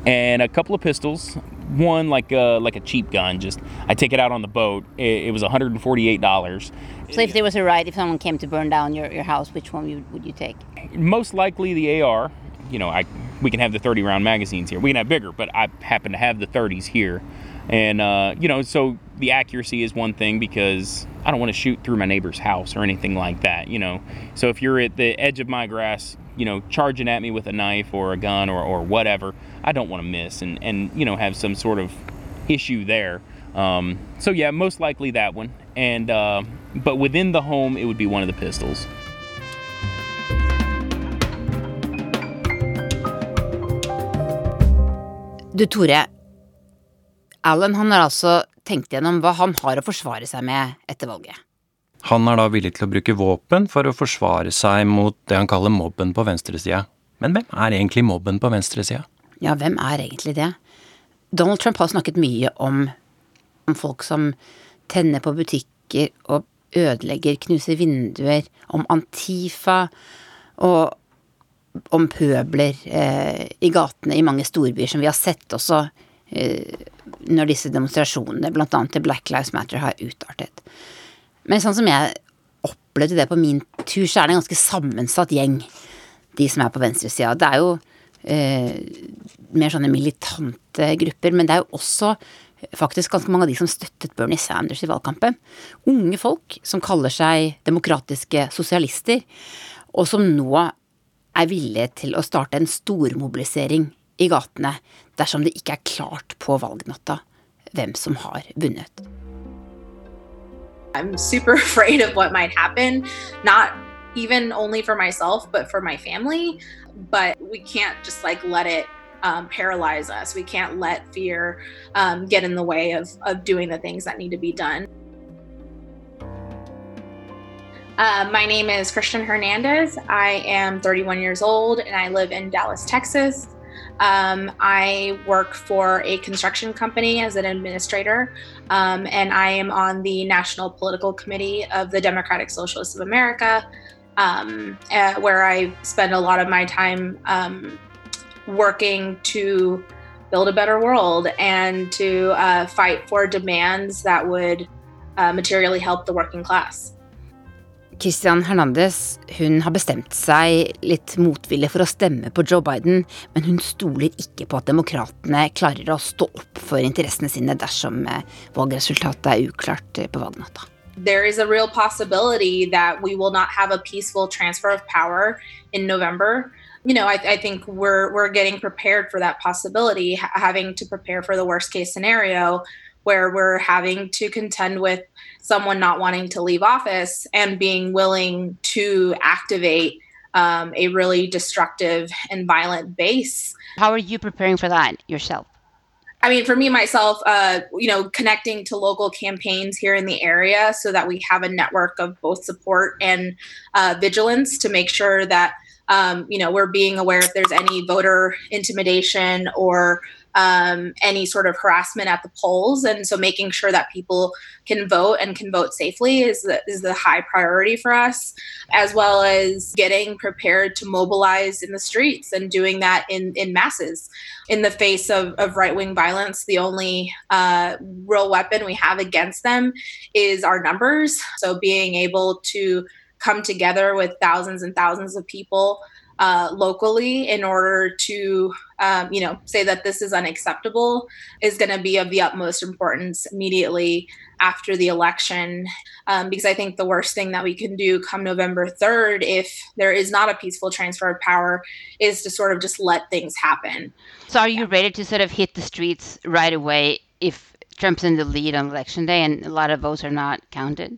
And a couple of pistols. One like uh, like a cheap gun. Just I take it out on the boat. It, it was 148 dollars. So if there was a riot, if someone came to burn down your, your house, which one you, would you take? most likely the AR. You know, I we can have the 30 round magazines here. We can have bigger, but I happen to have the 30s here. And uh, you know, so the accuracy is one thing because I don't want to shoot through my neighbor's house or anything like that. You know, so if you're at the edge of my grass, you know, charging at me with a knife or a gun or, or whatever, I don't want to miss and and you know have some sort of issue there. Um, so yeah, most likely that one. And uh, but within the home, it would be one of the pistols. Du Tore, Alan han har altså tenkt gjennom hva han har å forsvare seg med etter valget. Han er da villig til å bruke våpen for å forsvare seg mot det han kaller mobben på venstresida. Men hvem er egentlig mobben på venstresida? Ja, hvem er egentlig det? Donald Trump har snakket mye om, om folk som tenner på butikker og ødelegger, knuser vinduer, om Antifa og om pøbler eh, i gatene i mange storbyer, som vi har sett også eh, når disse demonstrasjonene, annet til Black Lives Matter, har utartet. Men sånn som jeg opplevde det på min tur, så er det en ganske sammensatt gjeng, de som er på venstresida. Det er jo eh, mer sånne militante grupper, men det er jo også faktisk ganske mange av de som støttet Bernie Sanders i valgkampen. Unge folk som kaller seg demokratiske sosialister, og som nå er villige til å starte en stormobilisering i gatene dersom det ikke er klart på valgnatta hvem som har vunnet. I'm super [laughs] afraid of what might happen, not even only for myself, but for my family. But we can't just like let it um, paralyze us. We can't let fear um, get in the way of, of doing the things that need to be done. Uh, my name is Christian Hernandez. I am 31 years old and I live in Dallas, Texas. Um, I work for a construction company as an administrator, um, and I am on the National Political Committee of the Democratic Socialists of America, um, uh, where I spend a lot of my time um, working to build a better world and to uh, fight for demands that would uh, materially help the working class. Christian Hernandez hun har bestemt seg litt motvillig for å stemme på Joe Biden, men hun stoler ikke på at demokratene klarer å stå opp for interessene sine dersom eh, valgresultatet er uklart eh, på valgnatta. there is a real possibility that we will not have a peaceful transfer of power in November. You know, I, I think we're we're getting prepared for that possibility, ha- having to prepare for the worst case scenario, where we're having to contend with someone not wanting to leave office and being willing to activate um, a really destructive and violent base. How are you preparing for that yourself? I mean, for me myself, uh, you know, connecting to local campaigns here in the area so that we have a network of both support and uh, vigilance to make sure that um, you know we're being aware if there's any voter intimidation or um, any sort of harassment at the polls. And so making sure that people can vote and can vote safely is the, is the high priority for us, as well as getting prepared to mobilize in the streets and doing that in, in masses. In the face of, of right wing violence, the only uh, real weapon we have against them is our numbers. So being able to come together with thousands and thousands of people uh, locally in order to, um, you know, say that this is unacceptable is going to be of the utmost importance immediately after the election. Um, because I think the worst thing that we can do come November 3rd, if there is not a peaceful transfer of power, is to sort of just let things happen. So, are you ready to sort of hit the streets right away if Trump's in the lead on election day and a lot of votes are not counted?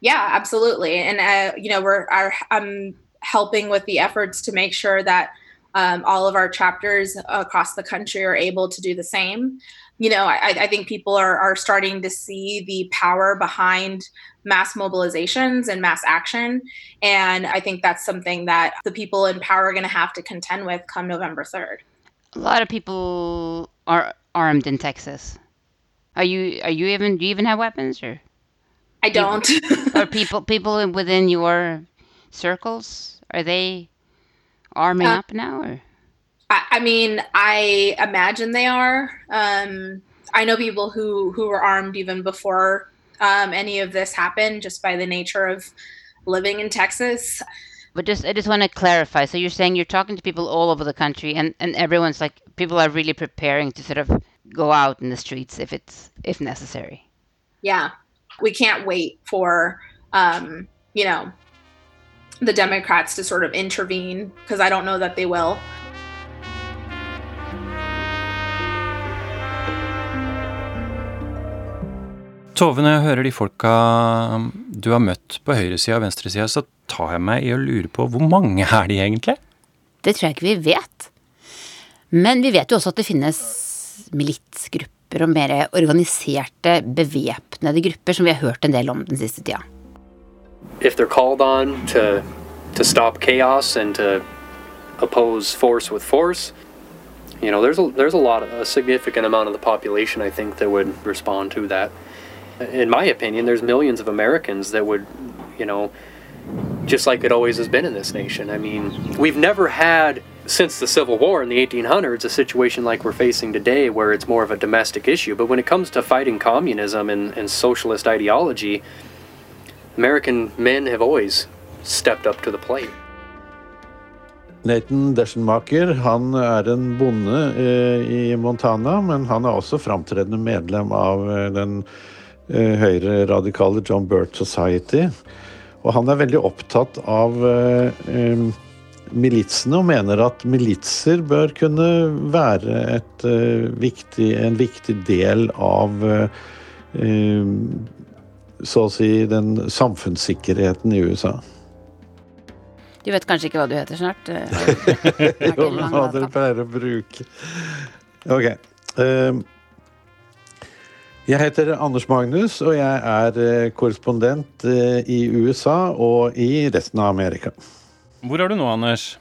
Yeah, absolutely. And uh, you know, we're our, I'm helping with the efforts to make sure that um, all of our chapters across the country are able to do the same. You know, I, I think people are, are starting to see the power behind mass mobilizations and mass action. And I think that's something that the people in power are going to have to contend with come November 3rd. A lot of people are armed in Texas. Are you are you even do you even have weapons or I don't. or people people within your circles are they arming Uh, up now or I, I mean, I imagine they are. Um, I know people who who were armed even before um, any of this happened, just by the nature of living in Texas. But just I just want to clarify. So you're saying you're talking to people all over the country, and and everyone's like people are really preparing to sort of go out in the streets if it's if necessary. Yeah, we can't wait for um, you know the Democrats to sort of intervene because I don't know that they will. Tove, når jeg hører de folka du har møtt på høyresida og venstresida, så tar jeg meg i å lure på hvor mange er de egentlig? Det tror jeg ikke vi vet. Men vi vet jo også at det finnes militsgrupper og mer organiserte, bevæpnede grupper, som vi har hørt en del om den siste tida. If they're called on to to stop chaos and to oppose force with force, you know, there's a there's a lot of a significant amount of the population I think that would respond to that. In my opinion, there's millions of Americans that would, you know, just like it always has been in this nation. I mean, we've never had since the Civil War in the 1800s a situation like we're facing today where it's more of a domestic issue. But when it comes to fighting communism and, and socialist ideology, American men have always stepped up to the plate. Nathan Deschenmacher han er en bonde eh, i Montana, men han er også framtredende medlem av eh, den eh, høyre-radikale John Burt Society. Og han er veldig opptatt av eh, militsene og mener at militser bør kunne være et, eh, viktig, en viktig del av eh, så å si den samfunnssikkerheten i USA. Du vet kanskje ikke hva du heter snart? eh, [laughs] jo, men hva dere pleier å bruke. Ok. ehm, jeg heter Anders Magnus, og jeg er eh, korrespondent eh, i USA og i resten av Amerika. Hvor er du nå, Anders?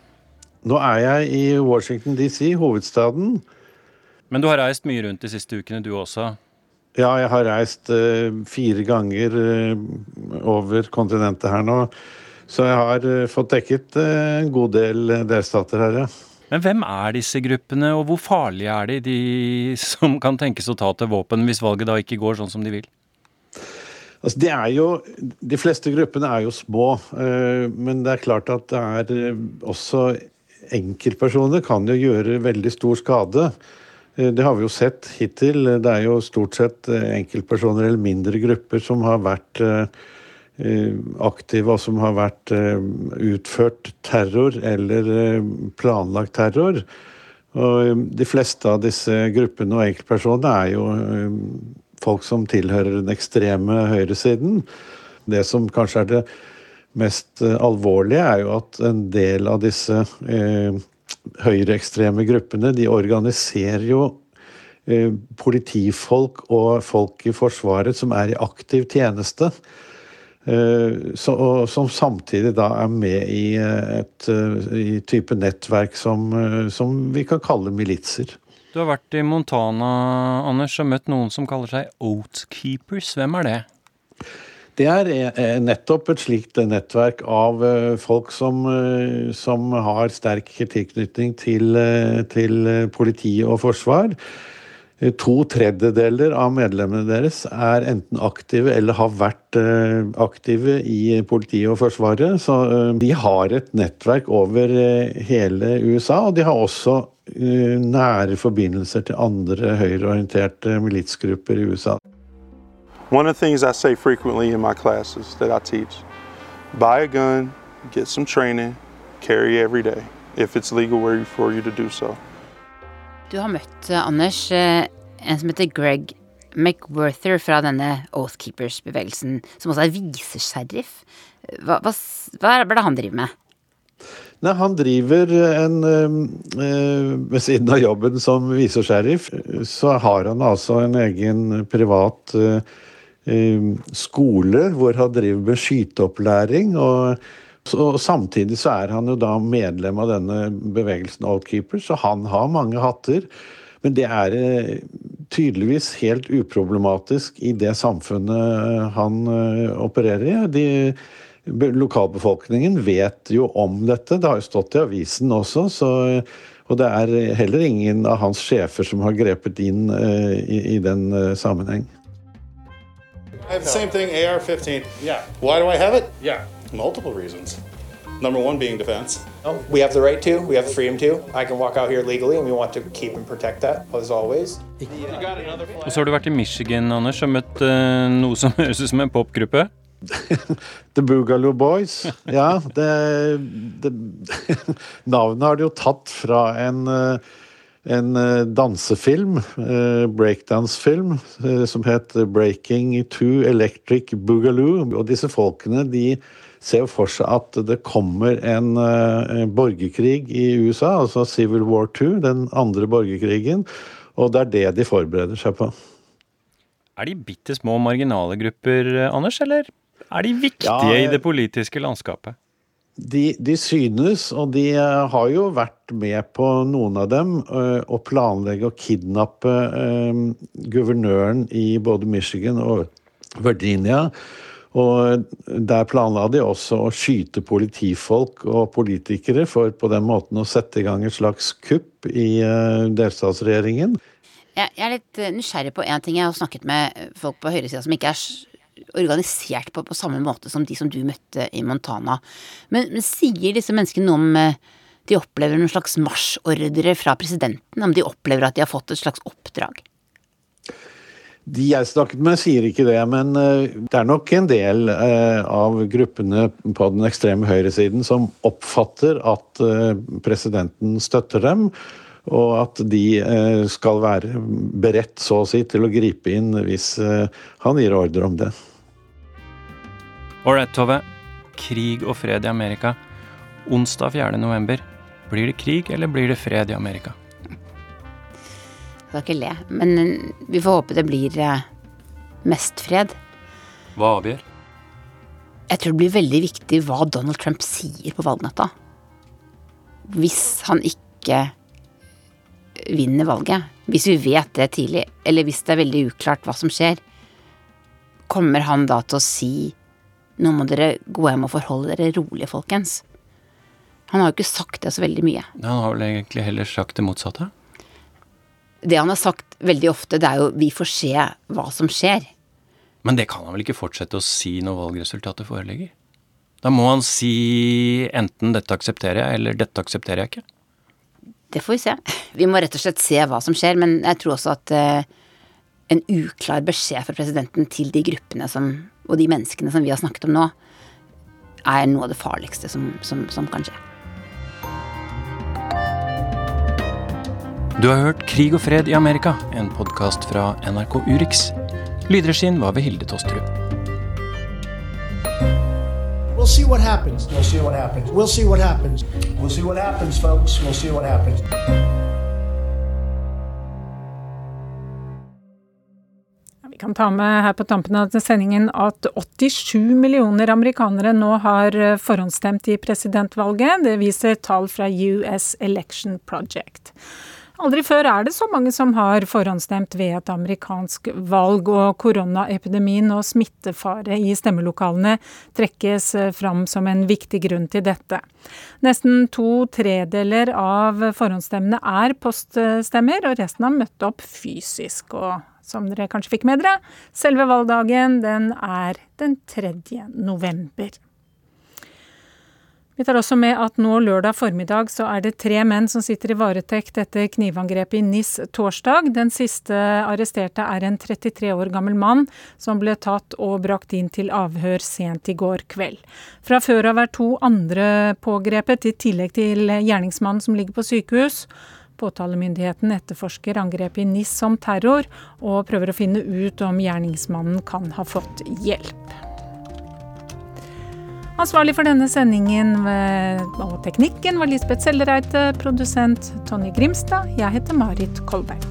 Nå er jeg i Washington DC, hovedstaden. Men du har reist mye rundt de siste ukene, du også? Ja, jeg har reist eh, fire ganger eh, over kontinentet her nå. Så jeg har eh, fått dekket en god del delstater her, ja. Men hvem er disse gruppene, og hvor farlige er de, de som kan tenkes å ta til våpen hvis valget da ikke går sånn som de vil? Altså, de, er jo, de fleste gruppene er jo små, men det er klart at det er også enkeltpersoner kan jo gjøre veldig stor skade. Eh, Det har vi jo sett hittil. Det er jo stort sett eh, enkeltpersoner eller mindre grupper som har vært eh, aktive og som har vært utført terror eller planlagt terror. Og de fleste av disse gruppene og enkeltpersonene er jo folk som tilhører den ekstreme høyresiden. Det som kanskje er det mest alvorlige, er jo at en del av disse eh, høyreekstreme gruppene, de organiserer jo eh, politifolk og folk i Forsvaret som er i aktiv tjeneste. Eh, så, og, som samtidig da er med i et i type nettverk som, som vi kan kalle militser. Du har vært i Montana, Anders, og møtt noen som kaller seg Oatkeepers. Hvem er det? Det er eh, nettopp et slikt nettverk av eh, folk som, eh, som har sterk tilknytning til, til politi og forsvar. To tredjedeler av medlemmene deres er enten aktive eller har vært aktive i politiet og Forsvaret. Så de har et nettverk over hele USA, og de har også nære forbindelser til andre høyreorienterte militsgrupper i USA. One of the things I say frequently in my classes that I teach buy a gun, get some training, carry every day, if it's legal for you to do so. Du har møtt, eh, Anders, eh, en som heter Greg McWorther fra denne Oathkeepers-bevegelsen, som også er visesheriff. Hva, hva, hva er det han driver med? Nei, Han driver en øh, Ved siden av jobben som visesheriff, så har han altså en egen privat øh, skole hvor han driver med skyteopplæring. og og Samtidig så er han jo da medlem av denne bevegelsen Outkeepers, så han har mange hatter. Men det er eh, tydeligvis helt uproblematisk i det samfunnet han eh, opererer i. De, lokalbefolkningen vet jo om dette, det har jo stått i avisen også. så og det er heller ingen av hans sjefer som har grepet inn i, i, den sammenheng. I have the same thing, AR-15. Yeah. Why do I have it? Yeah. Multiple reasons. Number one being defense. Oh, we have the right to, we have the freedom to. I can walk out here legally, and we want to keep and protect that, as always. Og så har du vært i Michigan, Anders, og møtt uh, noe som [laughs] høres ut som en popgruppe? [laughs] The Boogaloo Boys. Ja, det, det [laughs] Navnet har de jo tatt fra en uh, en eh, dansefilm, eh, breakdance-film, eh, som het 'Breaking to Electric Boogaloo'. Og disse folkene de ser jo for seg at det kommer en borgerkrig i USA, altså Civil War II, den andre borgerkrigen. Og det er det de forbereder seg på. Er de bitte små marginale grupper, Anders, eller er de viktige ja, i det politiske landskapet? De, de, synes, og de eh, har jo vært med på noen av dem, eh, å planlegge å kidnappe eh, guvernøren i både Michigan og Virginia. Og der planla de også å skyte politifolk og politikere for på den måten å sette i gang et slags kupp i delstatsregjeringen. Jeg er litt nysgjerrig på én ting. Jeg har snakket med folk på høyresida som ikke er organisert på, på samme måte som de som du møtte i Montana. Men, men sier disse menneskene noe om eh, de opplever noen slags marsjordre fra presidenten? Om de opplever at de har fått et slags oppdrag? De jeg snakket med, sier ikke det, men eh, det er nok en del eh, av gruppene på den ekstreme høyresiden som oppfatter at presidenten støtter dem, og at de skal være beredt, så å si, til å gripe inn hvis han gir ordre om det. Ålreit, Tove. Krig og fred i Amerika. Onsdag 4. november. Blir det krig, eller blir det fred i Amerika? Jeg skal ikke le, men vi får håpe det blir eh, mest fred. Hva avgjør? Jeg tror det blir veldig viktig hva Donald Trump sier på valgnatta. Hvis han ikke vinner valget, hvis vi vet det tidlig, eller hvis det er veldig uklart hva som skjer, kommer han da til å si nå må dere gå hjem og forholde dere rolig, folkens. Han har jo ikke sagt det så veldig mye. Han har vel egentlig heller sagt det motsatte? Det han har sagt veldig ofte, det er jo 'vi får se hva som skjer'. Men det kan han vel ikke fortsette å si når valgresultatet foreligger? Da må han si enten 'dette aksepterer jeg', eller 'dette aksepterer jeg ikke'. Det får vi se. Vi må rett og slett se hva som skjer, men jeg tror også at uh, en uklar beskjed fra presidenten til de gruppene som og de menneskene som vi har snakket om nå, er noe av det farligste som, som, som kan skje. Du har hørt Krig og fred i Amerika, en podkast fra NRK Urix. Lydregien var ved Hilde Tosterud. We'll see what happens. We'll see what happens. We'll see what happens. We'll see what happens, folks. We'll see what happens. Vi kan ta med her på tampen av sendingen at 87 millioner amerikanere nå har eh, forhåndsstemt i presidentvalget. Det viser tall fra US Election Project. Aldri før er det så mange som har forhåndsstemt ved et amerikansk valg, og koronaepidemien og smittefare i stemmelokalene trekkes eh, fram som en viktig grunn til dette. Nesten to tredeler av forhåndsstemmene er poststemmer, og resten har møtt opp fysisk. og som dere kanskje fikk med dere, selve valgdagen den er den 3. november. Vi tar også med at nå lørdag formiddag så er det tre menn som sitter i varetekt etter knivangrepet i NIS torsdag. Den siste arresterte er en 33 år gammel mann som ble tatt og brakt inn til avhør sent i går kveld. Fra før av er to andre pågrepet, i tillegg til gjerningsmannen som ligger på sykehus. Påtalemyndigheten etterforsker angrepet i NIS som terror, og prøver å finne ut om gjerningsmannen kan ha fått hjelp. Ansvarlig for denne sendingen og teknikken var Lisbeth Sellereite, produsent Tonje Grimstad. Jeg heter Marit Kolberg.